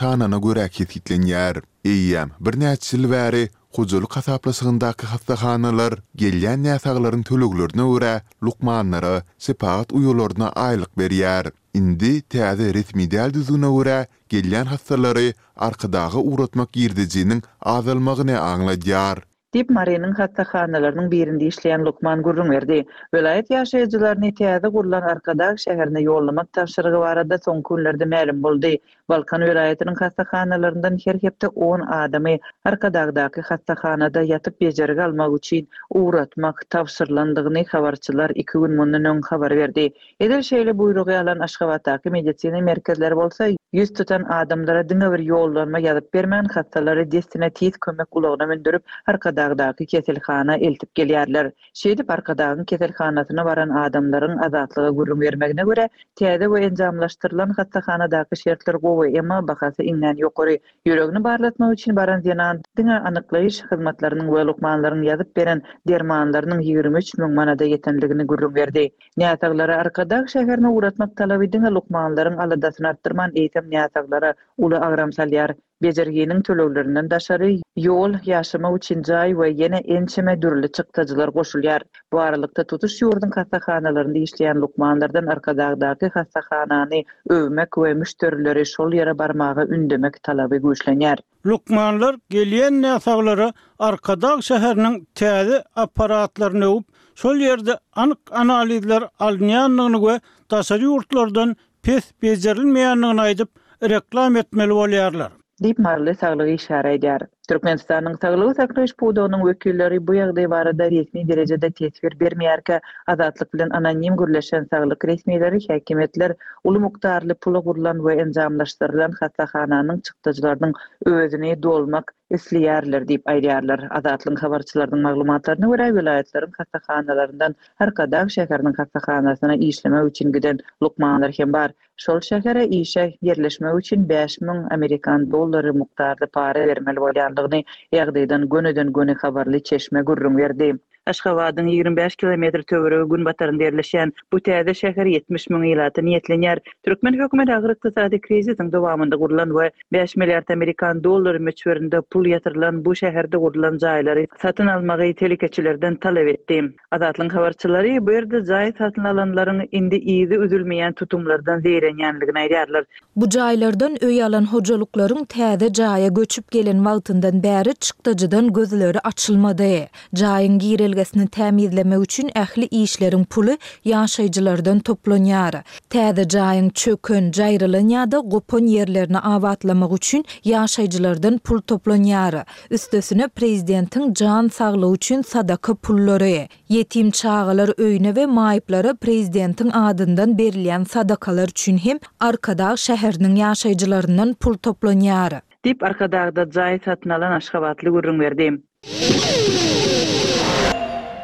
sanawyna görä kesgitlenýär. Eýýäm birnäçe ýyl bäri hojalyk hasaplaşygyndaky hassahanalar gelýän näsaglaryň töleglerine görä lukmanlara, şepagat uýalaryna aýlyk berýär. Indi täze resmi däl düzgüne görä gelýän hassalary Arkadaga ugratmak girdejiniň azalmagyny aňladýar. Diýip, Marynyň hassahanalarynyň birinde işleýän lukman gürrüň berdi. Welaýat ýaşaýjylaryny täze gurlan Arkadag şäherine ýollamak tabşyrygy barada soňky günlerde mälim boldy. Balkan welaýatynyň hassahanalaryndan her hepde on adamy Arkadagdaky hassahanada ýatyp bejergi almak üçin ugratmak tabşyrylandygyny habarçylar iki gün mundan öň habar berdi. Edil şeýle buýrugy alan Aşgabatdaky medisina merkezleri bolsa ýüz tutan adamlara diňe bir ýollanma ýazyp bermän, hassalary dessine tiz kömek ulagyna mündürip, Arkadagdaky keselhana eltip gelýärler. Şeýdip, Arkadagyň keselhanasyna baran adamlaryň Azatlyga gürrüň bermegine görä, täze we enjamlaşdyrylan hassahanadaky şertler gowy, emma bahasy iňňän ýokary. Ýüregini barlatmak üçin baran zenan diňe anyklaýyş hyzmatlarynyň we lukmanlaryň ýazyp beren dermanlarynyň ýigrimi üç müň manada ýetendigini gürrüň berdi. Näsaglary Arkadag şäherine ugratmak talaby diňe lukmanlaryň aladasyny artdyrman, eýsem näsaglara uly agram salýar. Bejerginiň töleglerinden daşary, ýol, ýaşamak üçin jaý we ýene ençeme dürli çykdajylar goşulýar. Bu aralykda tutuş ýurduň hassahanalarynda işleýän lukmanlardan Arkadagdaky hassahanany öwmek we müşderileri şol ýere barmaga ündemek talaby güýçlenýär. Lukmanlar gelýän näsaglara Arkadag şäheriniň täze apparatlaryny öwüp, şol ýerde anyk analizler alynýandygyny we daşary ýurtlardan pes bejerilmeýändigini aýdyp, reklam etmeli bolýarlar. Diýip, maryly saglyk işgäri aýdýar. Türkmenistanyň saglygy saklaýyş pudagynyň wekilleri bu ýagdaý barada resmi derejede teswir bermeýärkä, Azatlyk bilen anonim gürleşen saglyk resmileri häkimiýetler uly mukdarly pula gurlan we enjamlaşdyrylan hassahananyň çykdajylarynyň özüni dolmak isleýärler diýip aýdýarlar. Azatlygyň habarçylarynyň maglumatlaryna görä, welaýatlaryň hassahanalaryndan Arkadag şäheriniň hassahanasyna işlemek üçin giden lukmanlar hem bar. Şol şähere işe ýerleşmek üçin bäş müň amerikan dollary mukdarda para bermeli bolýandygyny ýagdaýdan gönüden-göni habarly çeşme gürrüň berdi. Aşgabadyň ýigrimi bäş kilometr töweregi günbatarynda ýerleşýän bu täze şäher ýetmiş müň ilata niýetlenýär. Türkmen hökümeti agyr ykdysady krizisiň dowamynda gurlan we bäş milliard amerikan dollary möçberinde pul ýatyrylan bu şäherde gurlan jaýlary satyn almagy telekeçilerden talap etdi. Azatlygyň habarçylary bu ýerde jaý satyn alanlaryň indi yzy üzülmeýän tutumlardan zeýrenýändigini aýdýarlar. Bu jaýlardan öý alan hojalyklaryň täze jaýa göçüp gelen wagtyndan bäri çykdajydan gözleri açylmady. Jaýyň girelgesini tämizlemek üçin ähli işleriň puly ýaşaýjylardan toplanýar. Täze jaýyň çöken, jaýrylan ýa-da gopan ýerlerini abatlamak üçin ýaşaýjylardan pul toplanýar. Üstesine prezidentiň jan saglygy üçin sadaka pullary, ýetim çagalar öýüne we maýyplara prezidentiň adyndan berilýän sadakalar üçin hem Arkadag şäheriniň ýaşaýjylaryndan pul toplanýar. Diýip, Arkadagda jaý satyn alan aşgabatly gürrüň berdi.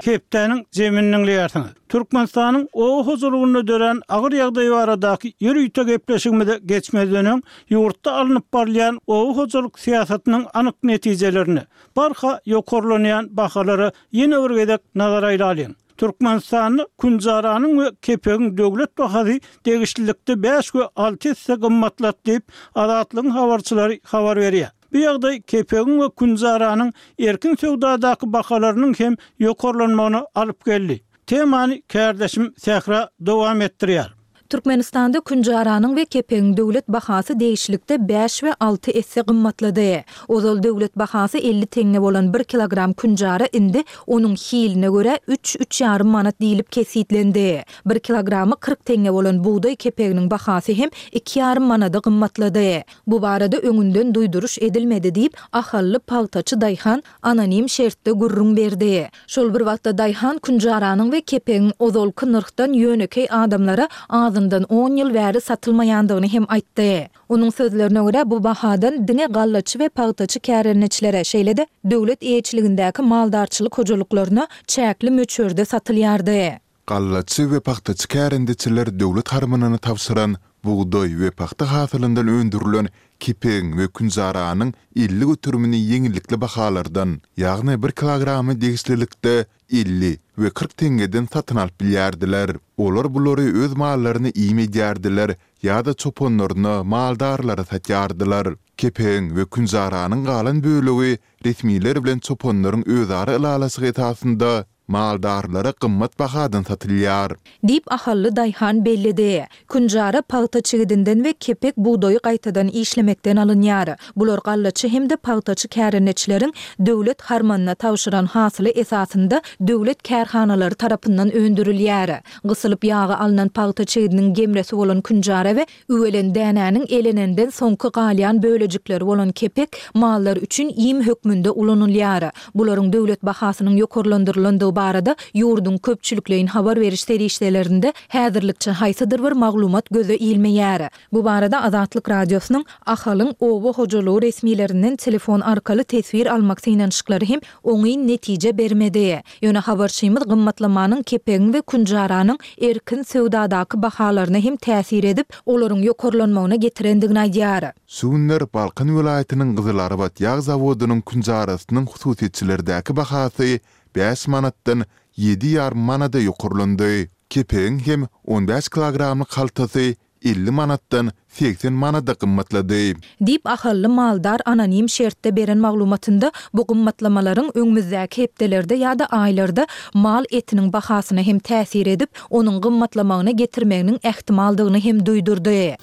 Hepdäniň jemini diňleýärsiňiz. Türkmenistanyň oba hojalygynda dörän agyr ýagdaý baradaky ýörite gepleşigimize geçmezden öň, ýurtda alnyp barylýan oba hojalyk syýasatynyň anyk netijelerine, barha ýokarlanýan bahalara ýene bir gezek nazar aýlalyň. Türkmenistanda künjaranyň we kepegiň döwlet bahasy degişlilikde bäş we alty esse gymmatlady diýip, Azatlygyň habarçylary habar berýär. Bu ýagdaý kepegiň we künjaranyň erkin söwdadaky bahalarynyň hem ýokarlanmagyna alyp geldi. Temany kärdeşim Sähra dowam etdirýär. Türkmenistanda künjaranyň we kepegiň döwlet bahasy degişlikde bäş we alty esse gymmatlady. Ozal döwlet bahasy elli teňňe bolan bir kilogram künjara indi onuň hiline görä üç, üç ýarym manat diýlip kesgitlendi. Bir kilogramy kyrk teňňe bolan bugdaý kepeginiň bahasy hem iki ýarym manada gymmatlady. Bu barada öňünden duýduryş edilmedi diýip, ahally pagtaçy daýhan anonim şertde gürrüň berdi. Şol bir wagtda daýhan künjaranyň we kepegiň ozalky nyrhdan ýönekeý adamlara azyndan on ýyl bäri satylmaýandygyny hem aýtdy. Onuň sözlerine görä, bu bahadan diňe gallaçy we pagtaçy kärendeçilere, şeýle-de döwlet eýeçiligindäki maldarçylyk hojalyklaryna çäkli möçberde satylýardy. Gallaçy we pagtaçy kärendeçiler döwlet harmanyna tabşyran bugdaý we pagta hasylyndan öndürilen kepegiň we künjaranyň elli göterimini ýeňillikli bahalardan, ýagny bir kilogramy degişlilikde elli we kyrk teňňeden satyn alyp bilýärdiler. Olar bulary öz mallaryna iým edýärdiler ýa-da çopanlaryna, maldarlara satýardylar. Kepegiň we künjaranyň galan bölegi resmiler bilen çopanlaryň özara ylalaşygy esasynda Maldarlara gymmat bahadan satylýar. Diýip, ahally daýhan belledi. Künjara pagta çigidinden we kepek bugdaýy gaýtadan işlemekden alynýar. Bular gallaçy hem-de pagtaçy kärendeçileriň döwlet harmanyna tabşyran hasyly esasynda döwlet kärhanalary tarapyndan öndürilýär. Gysylyp ýagy alnan pagta çigidiniň gemresi bolan künjara we Üwelen dänäniň elenenden soňky galýan bölejikleri bolan kepek mallar üçin iým hökmünde ulanylýar. Bularyň döwlet bahasynyň ýokarlandyrylandygy barada ýurduň köpçülikleýin habar beriş serişdelerinde häzirlikçe haýsydyr bir maglumat göze ilmeýär. Bu barada Azatlyk Radiosynyň Ahalyň oba hojalygy resmilerinden telefon arkaly teswir almak synanyşyklary hem oňyn netije bermedi. Ýöne habarçymyz gymmatlamanyň kepegiň we künjaranyň erkin söwdadaky bahalaryna hem täsir edip, olaryň ýokarlanmagyna getirendigini aýdýar. Şu günler Balkan welaýatynyň Gyzylarbat ýag zawodynyň künjarasynyň hususyýetçilerdäki bahasy bäş manatdan ýedi ýarym manada ýokarlandy. Kepegiň hem on bäş kilogramlyk haltasy elli manatdan segsen manada gymmatlady. Diýip, ahally maldar anonim şertde beren maglumatynda bu gymmatlamalaryň öňümizdäki hepdelerde ýa-da aýlarda mal etiniň bahasyna hem täsir edip, onuň gymmatlamagyna getirmeginiň ähtimaldygyny hem duýdurdy.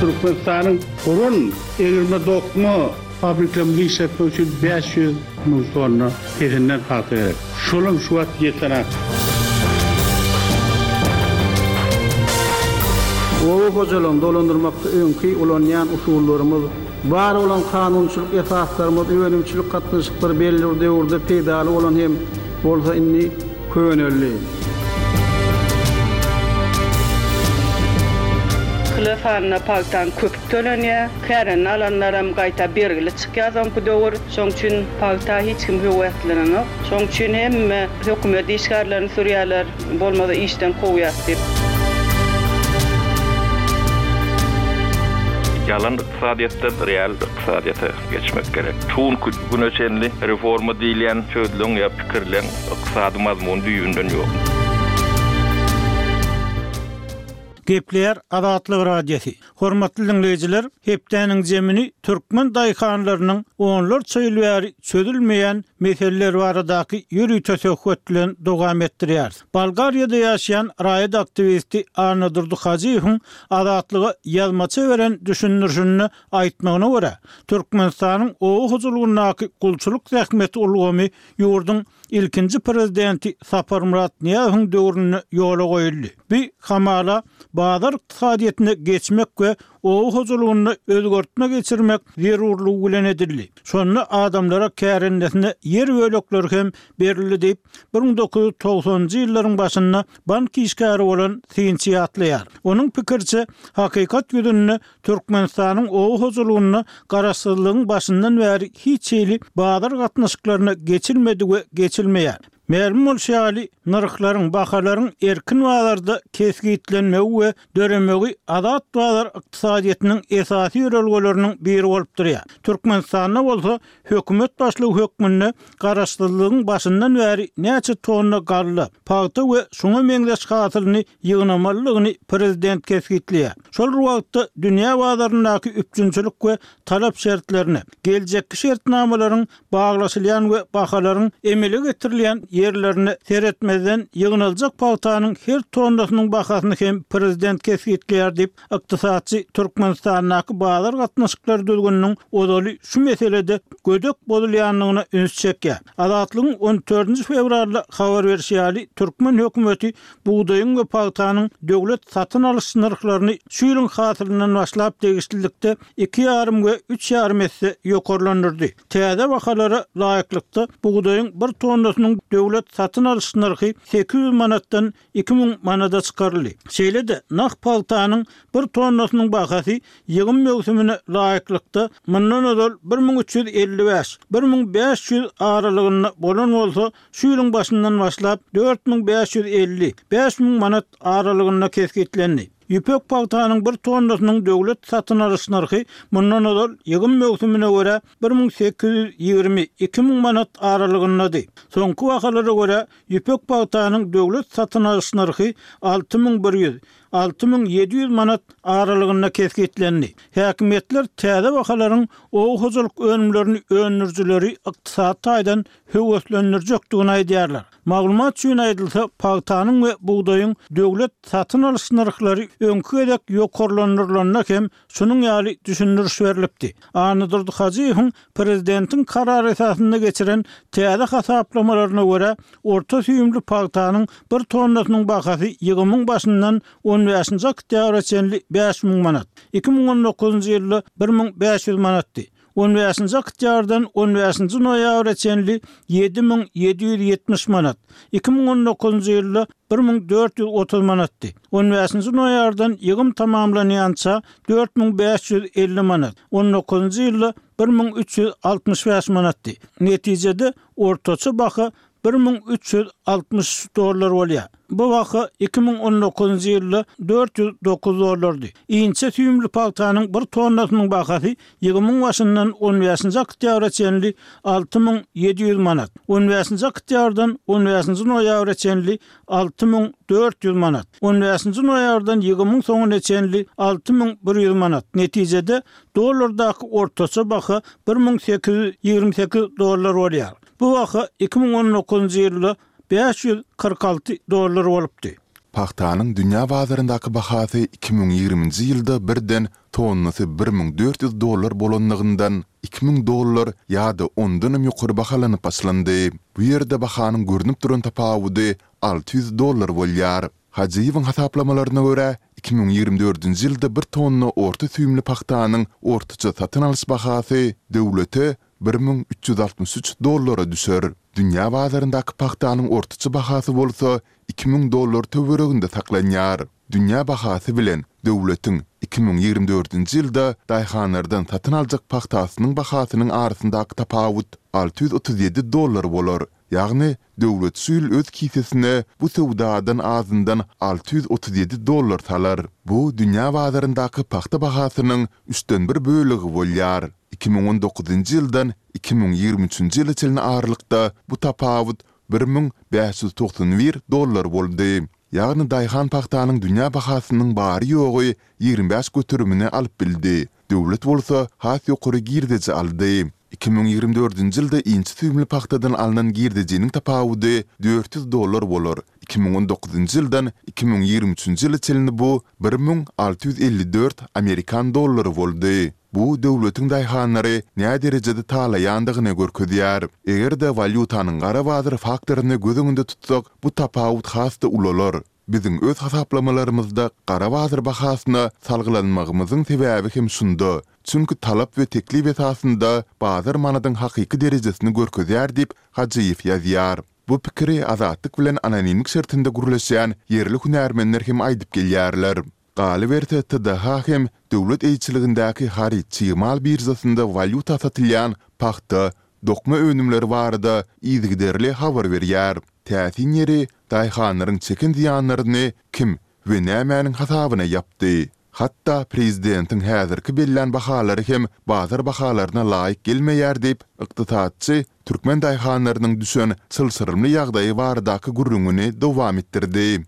Türkmenistanyň Burun egirme-dokma Fabriklerimizi işletmek üçin bäş ýüz müň tonna pehinden pagta gerek. Şolam şu wagt ýetenak. Oba hojalygyny dolandyrmakda öňki ulanýan usullarymyz, bar bolan kanunçylyk esaslarymyz, önümçilik gatnaşyklary belli bir döwürde peýdaly bolan hem bolsa indi köneldi. Kilo sanyna pagtaň köp Tölenýär. Kärendini alanlaram gaýta bergili çykýar soňky döwür. Şoň üçin pagta hiç kim höweslenenok. Şoň üçin hemme hökümet işgärlerini sürýärler, bolmasa işden kowýas diýip. Ýalan ykdysadyýetden real ykdysadyýete geçmek gerek. Çunki bu güne çenli reforma diýilýän sözleň ýa pikirleň ykdysady mazmuny düýbünden ýok. Gepleýär Azatlyk Radiosy. Hormatly diňleýjiler, hepdäniň zemini türkmen daýhanlarynyň onlarça ýyl bäri çözülmeýän meseleler baradaky ýörite söhbet bilen dowam etdirýäris. Bolgariýada ýaşaýan raýat aktiwisti Annadurdy Hajyýewiň Azatlyga ýazmaça beren düşündirişinde aýtmagyna görä, Türkmenistanyň oba hojalygyndaky gulçulyk zähmeti ulgamy ýurduň ilkinji prezidenti Saparmyrat Nyýazowyň döwründe ýola goýuldy. Bu hamala bazar ykdysadyýetine geçmek we oba hojalygynda özgertme geçirmek zerurlygy bilen edildi. Şonda adamlara kärendesine ýer bölekleri hem berildi diýip, bir müň dokuz ýüz togsanynjy ýyllaryň başynda bank işgäri bolan synçy ýatlaýar. Onuň pikiriçe, hakykat ýüzünde Türkmenistanyň oba hojalygynda Garaşsyzlygyň başyndan bäri hiç hili bazar gatnaşyklaryna geçilmedi we geçilmeýär. Mälim bolşy ýaly, nyrhlaryň, bahalaryň erkin bazarda kesgitlenmegi we döremegi azat bazar ykdysadyýetiniň esasy ýörelgeleriniň biri bolup durýar. Türkmenistanda bolsa hökümet başlygy hökmünde Garaşsyzlygyň başyndan bäri näçe tonna galla, pagta we şuňa meňzeş hasylyny ýygnamalydygyny prezident kesgitleýär. Şol bir wagtda, dünýä bazaryndaky üpjünçilik we talap şertlerine, geljekki şertnamalaryň baglaşylýan we bahalaryň emele getirilýän ýerlerine seretmezden, ýygnaljak pagtanyň her tonnasynyň bahasyny hem prezident kesgitleýär diýip, ykdysatçy Türkmenistandaky bazar gatnaşyklary düzgüniniň ozaly şu meselede gödek bozulýandygyna üns çekýär. Azatlygyň on dördünji fewralda habar berşi ýaly, türkmen hökümeti bugdaýyň we pagtanyň döwlet satyn alyş nyrhlaryny şu ýylyň hasylyndan başlap degişlilikde iki ýarym we üç ýarym esse ýokarlandyrdy. Täze bahalara laýyklykda, bugdaýyň bir tonnasynyň döwlet satyn alyş nyrhy sekiz ýüz manatdan iki müň manada çykaryldy. Şeýle-de, nah pagtanyň bir tonnasynyň bahasy ýygym möwsümine laýyklykda, mundan ozal bir müň üç ýüz elli bäş, bir müň bäş ýüz aralygynda bolan bolsa, şu ýylyň başyndan başlap dört müň bäş ýüz elli, bäş müň manat aralygynda kesgitlendi. Ýüpek pagtanyň bir tonnasynyň döwlet satyn alyş nyrhy mundan ozal ýygym möwsümine görä bir müň sekiz ýüz ýigrimi, iki müň manat aralygyndady. Soňky bahalara görä, ýüpek pagtanyň döwlet satyn alyş nyrhy alty müň bir ýüz, alty müň ýedi ýüz manat aralygynda kesgitlendi. Häkimiýetler täze bahalaryň oba hojalyk önümlerini öndürijileri ykdysady taýdan höweslendirjekdigini aýdýarlar. Maglumat üçin aýdylsa, pagtanyň we bugdaýyň döwlet satyn alyş nyrhlary öňki gezek ýokarlandyrylanda hem şunuň ýaly düşündiriş berlipdi. Annadurdy Hajyýewiň prezidentiň karary esasynda geçiren täze hasaplamalaryna görä, orta süýümli pagtanyň bir tonnasynyň bahasy ýygymyň başyndan on bäşinji oktýabra çenli bäş müň manat, iki müň on dokuzynjy ýylda bir müň bäş ýüz manatdy. On bäşinji oktýabrdan on bäşinji noýabra çenli ýedi müň ýedi ýüz ýetmiş manat, iki müň on dokuzynjy ýylda bir müň dört ýüz otuz manatdy. On bäşinji noýabrdan ýygym tamamlanýança dört müň bäş ýüz elli manat, on dokuzynjy ýylda bir müň üç ýüz altmyş bäş manatdy. Netijede, ortaça baha bir müň üç ýüz altmyş üç dollar bolýar. Bu baha iki müň on dokuzynjy ýylda dört ýüz dokuz dollardy. Inçe süýümli pagtanyň bir tonnasynyň bahasy ýygymuň başyndan on bäşinji oktýabra çenli alty müň ýedi ýüz manat, on bäşinji oktýabrdan on bäşinji noýabra çenli alty müň dört ýüz manat, on bäşinji noýabrdan ýygymuň soňuna çenli alty müň bir ýüz manat, netijede, dollardaky ortaça baha bir müň sekiz ýüz ýigrimi sekiz dollar bolýar. Bu baha iki müň on dokuzynjy ýylda bäş ýüz kyrk alty dollar bolupdy. Pagtanyň dünýä bazaryndaky bahasy iki müň ýigriminji ýylda birden tonnasy bir müň dört ýüz dollar bolandygyndan iki müň dollar ýa-da ondanam ýokary bahalanyp başlandy. Bu ýerde bahanyň görnüp duran tapawudy alty ýüz dollar bolýar. Hajyýewiň hasaplamalaryna görä, iki müň ýigrimi dördünji ýylda bir tonna orta süýümli pagtanyň ortaça satyn alyş bahasy döwlete bir müň üç ýüz altmyş üç dollara düşer. Dünýä bazaryndaky pagtanyň ortaça bahasy bolsa iki müň dollar töwereginde saklanýar. Dünýä bahasy bilen döwletiň iki müň ýigrimi dördünji ýylda daýhanlardan satyn aljak pagtasynyň bahasynyň arasyndaky tapawut alty ýüz otuz ýedi dollar bolar. Ýagny, döwlet şu ýyl öz kisesine bu söwdadan azyndan alty ýüz otuz ýedi dollar salar. Bu dünýä bazaryndaky pagta bahasynyň üçden bir bölegi bolýar. Iki müň on dokuzynjy ýyldan iki müň ýigrimi üçünji ýyla çenli aralykda bu tapawut bir müň bäş ýüz togsan bir dollar boldy. Ýagny daýhan pagtanyň dünýä bahasynyň bary-ýogy ýigrimi bäş göterimini alyp bildi. Döwlet bolsa has ýokary girdeji aldy. Iki müň ýigrimi dördünji ýylda inçe süýümli pagtadan alnan girdejiniň tapawudy dört ýüz dollar bolar, iki müň on dokuzynjy ýyldan iki müň ýigrimi üçünji ýyla çenli bu bir müň alty ýüz elli dört amerikan dollary boldy. Bu döwletiň daýhanlary näderejede talaýandygyny görkezýär. Eger-de walýutanyň gara bazar faktoryny göz öňünde tutsak, bu tapawut has-da ulalar. Biziň öz hasaplamalarymyzda gara bazar bahasyna salgylanmagymyzyň sebäbi hem şunda. Çünki talap we teklip esasynda bazar manadyň hakyky derejesini görkezýär diýip, Hajyýew ýazýar. Bu pikiri Azatlyk bilen anonimlik şertinde gürleşýän ýerli hünärmenler hem aýdyp gelýärler. Galyberse, TDH hem döwlet eýeçiligindäki haryt-çig mal biržasynda walýuta satylýan pagta, dokma önümleri barada yzygiderli habar berýär. Täsin ýeri, daýhanlaryň çeken zyýanlaryny kim we nämäniň hasabyna ýapdy? Hatda prezidentiň häzirki bellän bahalary hem bazar bahalaryna laýyk gelmeýär diýip, ykdysatçy türkmen daýhanlarynyň düşen çylşyrymly ýagdaýy baradaky gürrüňini dowam etdirdi.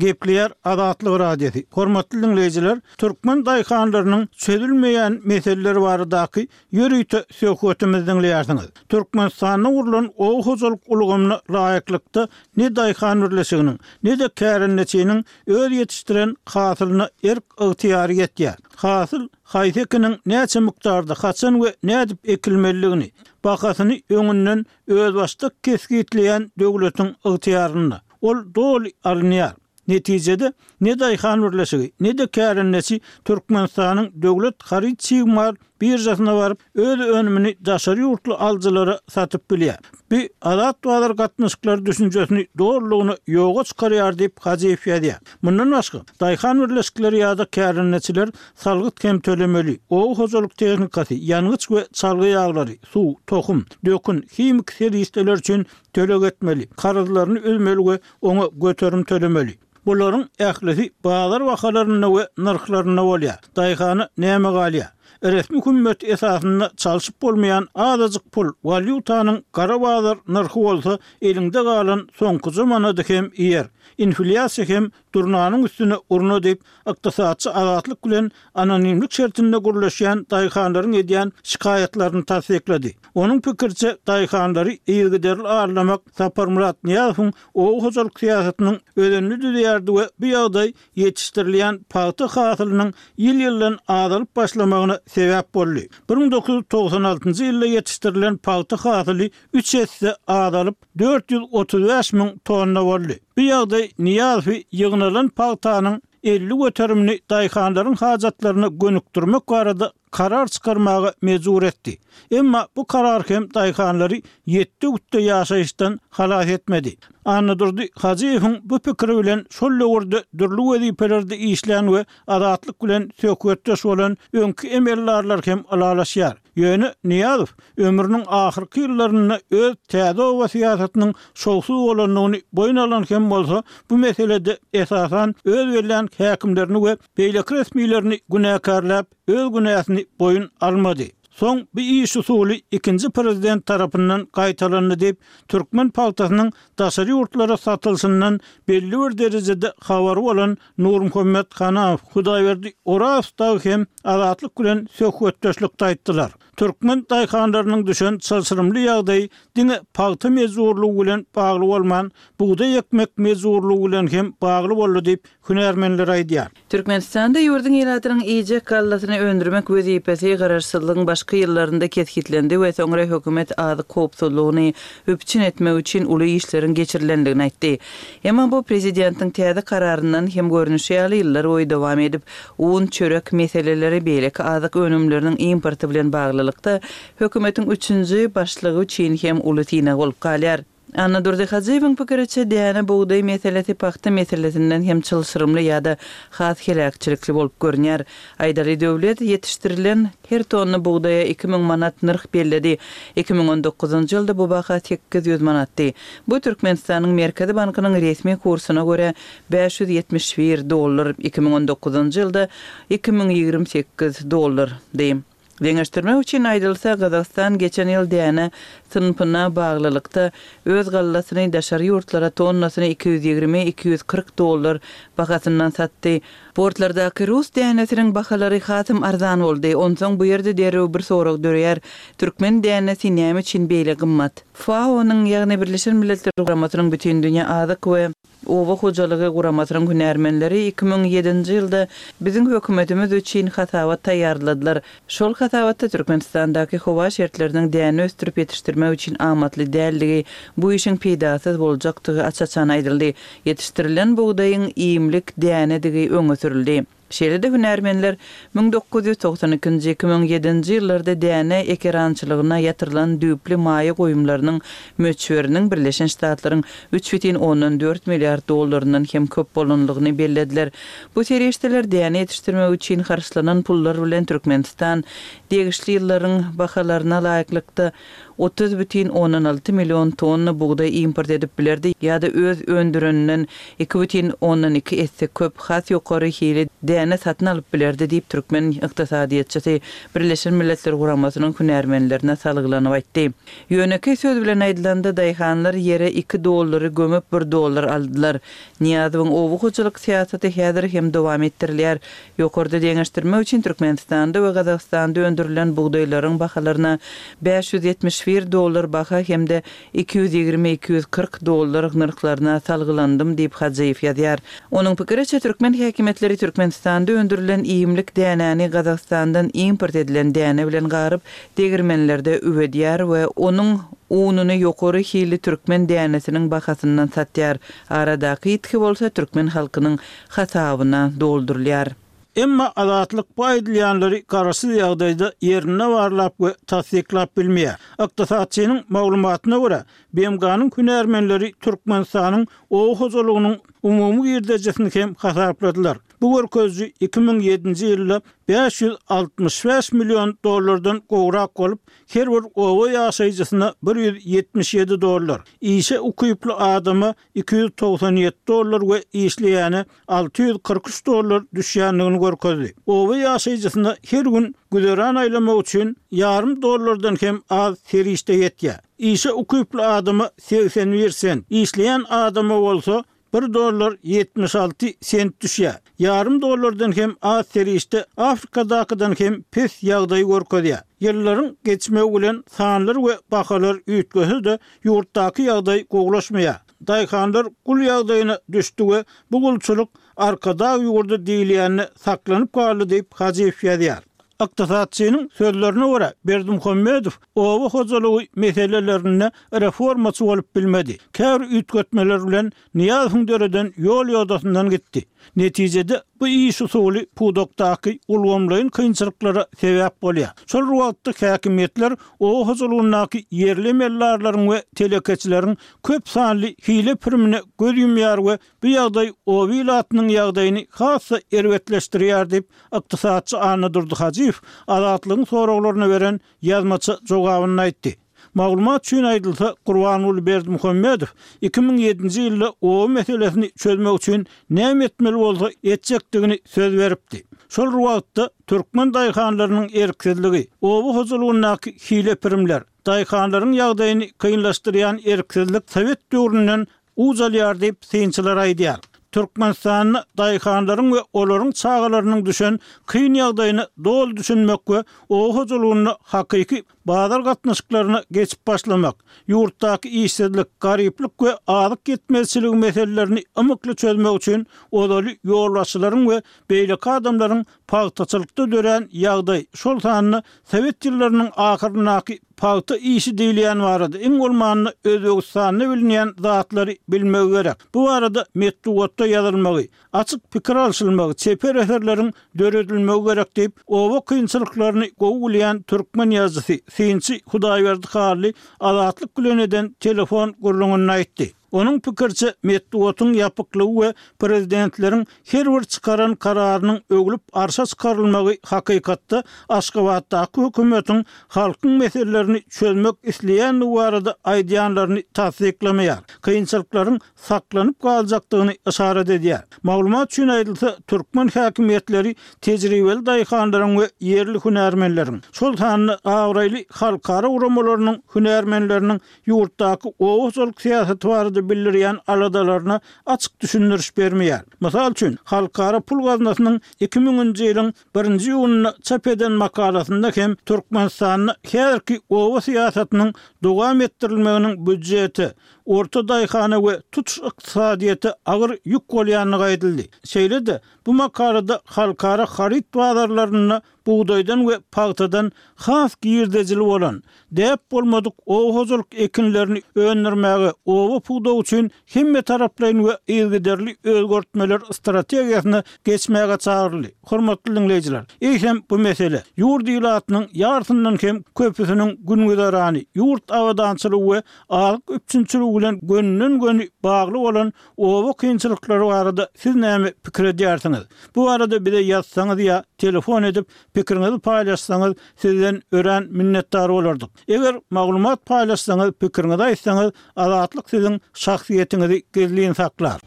Gepleýär Azatlyk Radiosy, Hormatly diňleýjiler, türkmen daýhanlarynyň çözülmeýän meseleleri baradaky ýörite söhbetimizi diňleýärsiňiz. Türkmenistanda gurlan oba hojalyk ulgamyna laýyklykda ne daýhan birleşiginiň, ne-de kärendeçiniň öz ýetişdiren hasylyna erk-ygtyýary ýetýär. Hasyl Haýsy ekiniň näçe mukdarda, haçan we nädip ekilmelidigini, bahasyny öňünden özbaşdak kesgitleýän döwletiň ygtyýarynda. Ol doly alynýar. Netijede, ne daýhan birleşigi, ne-de kärendeçi Türkmenistanyň Döwlet haryt-çig mal biržasyna baryp, öz önümini daşary ýurtly alyjylara satyp bilýär. Bu azat bazar gatnaşyklary düşünjesini dolulygyna ýoga çykarýar diýip, Hajyýew ýazýar. Mundan başga, daýhan birleşikleri ýa-da kärendeçiler salgyt hem tölemeli, oba hojalyk tehnikasy, ýangyç we çalgy ýaglary, suw, tohum, dökün, himiki serişdeler üçin töleg etmeli, karzlaryny üzmeli we oňa göterim tölemeli. Bularyň ählisi bazar bahalarynda we nyrhlarynda bolýar. Daýhana näme galýar? Resmi hümmet esasynda çalşyp bolmaýan azajyk pul, walýutanyň gara bazar nyrhy bolsa eliňde galan soňkuja manady hem iýer. Inflýasiýa hem durnanyň üstüne urna diýip, ykdysatçy Azatlyk bilen anonimlik şertinde gürleşýän daýhanlaryň edýän şikaýatlaryny tassyklady. Onuň pikiriçe, daýhanlary yzygiderli arlamak Saparmyrat Nyýazowyň oba hojalyk syýasatynyň özenini düzýärdi we bu ýagdaý ýetişdirilýän pagta hasylynyň ýyl-ýyldan azalyp başlamagyna sebäp boldy. Bir müň dokuz ýüz togsan altynjy ýylda ýetişdirilen pagta hasyly üç esse azalyp, dört ýüz otuz bäş müň tonna boldy. Bu ýagdaý Nyýazowy ýygnalan pagtanyň elli göterimini daýhanlaryň hajatlaryna gönükdirmek barada karar çykarmaga mejbur etdi. Emma bu karar hem daýhanlary ýetde-gütde ýaşaýyşdan halas etmedi. Annadurdy Hajyýewiň bu pikiri bilen şol döwürde dürli wezipelerde işlän we Azatlyk bilen söhbetdeş bolan öňki emeldarlar hem ylalaşýar. Ýöne Nyýazow ömrüniň ahyrky ýyllarynda öz täze oba syýasatynyň şowsuz bolandygyny boýun alan hem bolsa, bu meselede, esasan, öz bellän häkimlerini we Beýleki resmilerini günäkärläp, öz günäsini boýun almady. Soň bu iş usuly ikinji prezident tarapyndan gaýtalandy diýip, türkmen pagtasynyň daşary ýurtlara satylyşyndan belli bir derejede habary bolan Nurmuhammet Hanaw, Hudaýberdi Orazow dagy hem Azatlyk bilen söhbetdeşlikde aýtdylar. Türkmen daýhanlarynyň düşen çylşyrymly ýagdaýy diňe pagta mejburlygy bilen bagly bolman, bugdaý ekmek mejburlygy bilen hem bagly boldy diýip, hünärmenler aýdýar. Türkmenistanda ýurduň ilatynyň iýjek gallasyny öndürmek wezipesi Garaşsyzlygyň başky ýyllarynda kesgitlendi we soňra hökümet azyk howpsuzlygyny üpjün etmek üçin uly işleriň geçirilendigini aýtdy. Emma bu prezidentiň täze kararyndan hem görnüşi ýaly ýyllar boýy dowam edip, un, çörek meseleleri, beýleki azyk önümleriniň importy bilen baglylykda hökümetiň üçünji başlygy üçin hem uly synag bolup galýar. Annadurdy Hajyýewiň pikiriçe, däne, bugdaý meselesi pagta meselesinden hem çylşyrymly ýa-da has heläkçilikli bolup görünýär. Aýdaly, döwlet ýetişdirilen, Her tonna bugdaýa iki müň manat nyrh belledi. Iki müň on dokuzynjy ýylda bu baha sekiz ýüz manatdy. Bu Türkmenistanyň Merkezi bankynyň resmi kursyna görä, bäş ýüz ýetmiş bir dollar, iki müň on dokuzynjy ýylda iki müň ýigrimi sekiz dollar, dy. Deňeşdirmek üçin aýdylsa, Gazagystan geçen ýyl däne synpyna baglylykda, öz gallasyny daşary ýurtlara tonnasyny iki ýüz ýigrimi, iki ýüz kyrk dollar bahasyndan satdy, Portlardaky rus dänesiniň bahalary hasam arzan boldy. Onsoň bu ýerde derrew bir sorag döreýär, Türkmen dänesi näme üçin beýle gymmat? FAO-nyň, ýagny Birleşen Milletler Guramasynyň Bütindünýä azyk we oba hojalygy guramasynyň hünärmenleri iki müň ýedinji ýylda biziň hökümetimiz üçin hasabat taýýarladylar, Şol hasabatda Türkmenistandaky howa şertleriniň däne ösdürip ýetişdirmek üçin amatly däldigi, bu işiň peýdasyz boljakdygy aç-açan aýdyldy. Ýetişdirilen bugdaýyň iýmlik dänedigi öňe sürüldi. Şeýle-de hünärmenler müň dokuz ýüz togsan ikinji, iki müň ýedinji ýyllarda däne ekerançylygyna ýatyrylan düýpli maýa goýumlarynyň möçberiniň Birleşen Ştatlaryň üç bütin ondan dört milliard dollaryndan hem köp bolanlygyny bellediler. Bu serişdeler däne ýetişdirmek üçin harçlanan pullar bilen Türkmenistan degişli ýyllaryň bahalaryna laýyklykda otuz bütin ondan alty million tonna bugdaý import edip bilerdi ýa-da öz öndüreninden iki bütin ondan iki esse köp has ýokary hili däne satyn alyp bilerdi diýip türkmen ykdysadyýetçisi Birleşen Milletler Guramasynyň hünärmenlerine salgylanyp aýtdy. Ýönekeý söz bilen aýdylanda, daýhanlar ýere iki dollary gömüp, bir dollar aldylar. Nyýazowyň oba hojalyk syýasaty häzir hem dowam etdirilýär. Ýokarda deňeşdirme üçin Türkmenistanda we Gazagystanda öndürilen bugdaýlaryň bahalaryna bäş ýüz ýetmiş bir dollar baha hem-de iki ýüz ýigrimi, iki ýüz kyrk dollar nyrhlaryna salgylandym diýip, Hajyýew ýazýar. Onuň pikiriçe, türkmen häkimiýetleri Türkmenistanda öndürilen iýmlik dänäni Gazagystandan import edilen däne bilen garyp, Degirmenlerde üwedýär we onuň ununy ýokary hilli türkmen dänesiniň bahasyndan satýar, aradaky ýitgi bolsa türkmen halkynyň hasabyna doldurylýar. Emma Azatlyk bu aýdylýanlary garaşsyz ýagdaýda ýerinde barlap we tassyklap bilmeýär. Ykdysatçynyň maglumatyna görä, BMG-niň hünärmenleri Türkmenistanyň oba hojalygynyň umumy girdejisini hem hasapladylar. Bu görkeziji iki müň ýedinji ýylda bäş ýüz altmyş bäş million dollardan gowrak bolup, her bir oba ýaşaýjysyna bir ýüz ýetmiş ýedi dollar, işe ukyply adama iki ýüz togsan ýedi dollar we işleýäne alty ýüz kyrk üç dollar düşýändigini görkezdi. Oba ýaşaýjysyna her gün güzeran aýlamak üçin ýarym dollardan hem az serişde ýetýär. Işe ukyply adama segsen bir sent, işleýän adama bolsa Bir dollar ýetmiş alty sent düşýär. Ýarym dollardan hem az serişde Afrikadakydan hem pes ýagdaý görkezýär. Ýyllaryň geçmegi bilen sanlar we bahalar üýtgese-de, ýurtdaky ýagdaý gowulaşmaýar. Daýhanlar gul ýagdaýyna düşdi we bu gulçulyk Arkadag ýurdy diýilýände saklanyp galdy diýip, Hajyýew ýazýar. Ykdysatçynyň sözlerine görä, Berdimuhamedow oba hojalygy meselelerinde reformaçy bolup bilmedi. Käbir üýtgetmeler bilen Nyýazowyň döreden ýol-ýodasyndan gitdi. Netijede, bu iş usuly pudakdaky ulgamlaýyn kynçylyklara sebäp bolýar. Şol bir wagtda, häkimiýetler oba hojalygyndaky ýerli emeldarlaryň we telekeçileriň köp sanly hile-pirimine göz ýumýar we Bu ýagdaý oba ilatynyň ýagdaýyny has-da erbetleşdirýär diýip, ykdysatçy Annadurdy Hajyýew Azatlygyň soraglaryna beren ýazmaça jogabynda aýtdy. Maglumat üçin aýdylsa, Gurbanguly Berdimuhamedow iki müň ýedinji ýylda oba meselesini çözmek üçin näme etmeli bolsa etjekdigini söz beripdi. Şol wagtda türkmen daýhanlarynyň erksizligi, oba hojalygyndaky hile-pirimler, daýhanlaryň ýagdaýyny kynlaşdyrýan erksizlik sowet döwründen Ucalýar diýip, synçylar aýdýar. Türkmenistanda daýhanlaryň we olaryň çagalarynyň düşen kyn ýagdaýyna doly düşünmek we oba hojalygynda hakyky bazar gatnaşyklaryna geçip başlamak, ýurtdaky işsizlik, garyplyk we azyk ýetmezçiligi meselelerini ymykly çözmek üçin ozaly ýolbaşçylaryň we beýleki adamlaryň pagtaçylykda dörän ýagdaý, şol sanda sowet ýyllarynyň ahyryndaky Pagta işi diýilýän barada iň bolmanda Özbegistanda bilinýän zatlary bilmegi gerek. Bu barada metbugatda ýazylmagy, açyk pikir alşylmagy, çeper eserleriň döredilmegi gerek diýip, oba kynçylyklaryny gowy bilýän türkmen ýazyjysy, synçy Hudaýberdi Hally Azatlyk bilen eden telefon gürrüňinde aýtdy. Onuň pikiriçe, metbugatyň ýapyklygy we prezidentleriň her bir çykaran kararynyň öwlüp arşa çykarylmagy hakykatda Aşgabatdaky hökümetiň halkyň meselelerini çözmek isleýändigi barada aýdýanlaryny tassyklamaýar, kynçylyklaryň saklanyp galjakdygyny yşarat edýär. Maglumat üçin aýdylsa, türkmen häkimiýetleri tejribeli daýhanlaryň we ýerli hünärmenleriň, şol sanda abraýly halkara guramalarynyň hünärmenleriniň ýurtdaky oba-hojalyk syýasaty barada bildirýän aladalaryna açyk düşündiriş bermeýär. Mysal üçin, Halkara pul gaznasynyň iki müňünji ýylyň birinji iýunynda çap eden makalasynda hem Türkmenistanda häzirki oba syýasatynyň dowam etdirilmeginiň býudžete, orta daýhana we tutuş ykdysadyýete agyr ýük bolýandygy aýdyldy. Şeýle-de, bu makalada halkara haryt bazarlarynda bugdaýdan we pagtadan has girdejili bolan, däp bolmadyk oba hojalyk ekinlerini öndürmäge, oba pudagy üçin hemmetaraplaýyn we yzygiderli özgertmeler strategiýasyna geçmäge çagyryldy. Hormatly diňleýjiler, eýsem bu mesele, ýurt ilatynyň ýarsyndan hem köpüsiniň gün-güzerany, ýurt abadançylygy we azyk üpjünçiligi bilen gönüden-göni bagly bolan Oba kynçylyklary barada siz näme pikir edýärsiňiz? Bu barada bize ýazsaňyz ýa telefon edip pikiriňizi paýlaşsaňyz sizden örän minnetdar bolardyk. Eger maglumat paýlaşsaňyz pikiriňizi aýtsaňyz Azatlyk siziň şahsyýetiňizi gizlin saklar.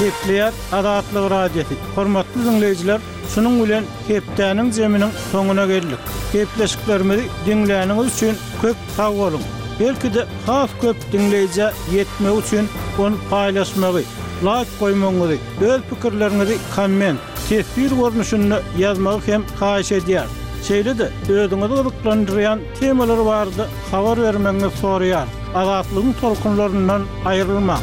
Gepleýär Azatlyk Radiosy. Hormatly diňleýjiler, şunuň bilen hepdäniň jeminiň soňuna geldik. Gepleşiklerimizi diňläniňiz üçin köp Sag boluň! Belki-de has köp diňleýjä ýetmegi üçin ony paýlaşmagy, laýk goýmagyňyzy, öz pikirleriňizi komment, teswir görnüşinde ýazmagy hem haýyş edýäris. Şeýle-de özüňizi gyzyklandyrýan temalar barada habar bermegiňizi soraýarys. Azatlygyň tolkunlaryndan aýrylmaň!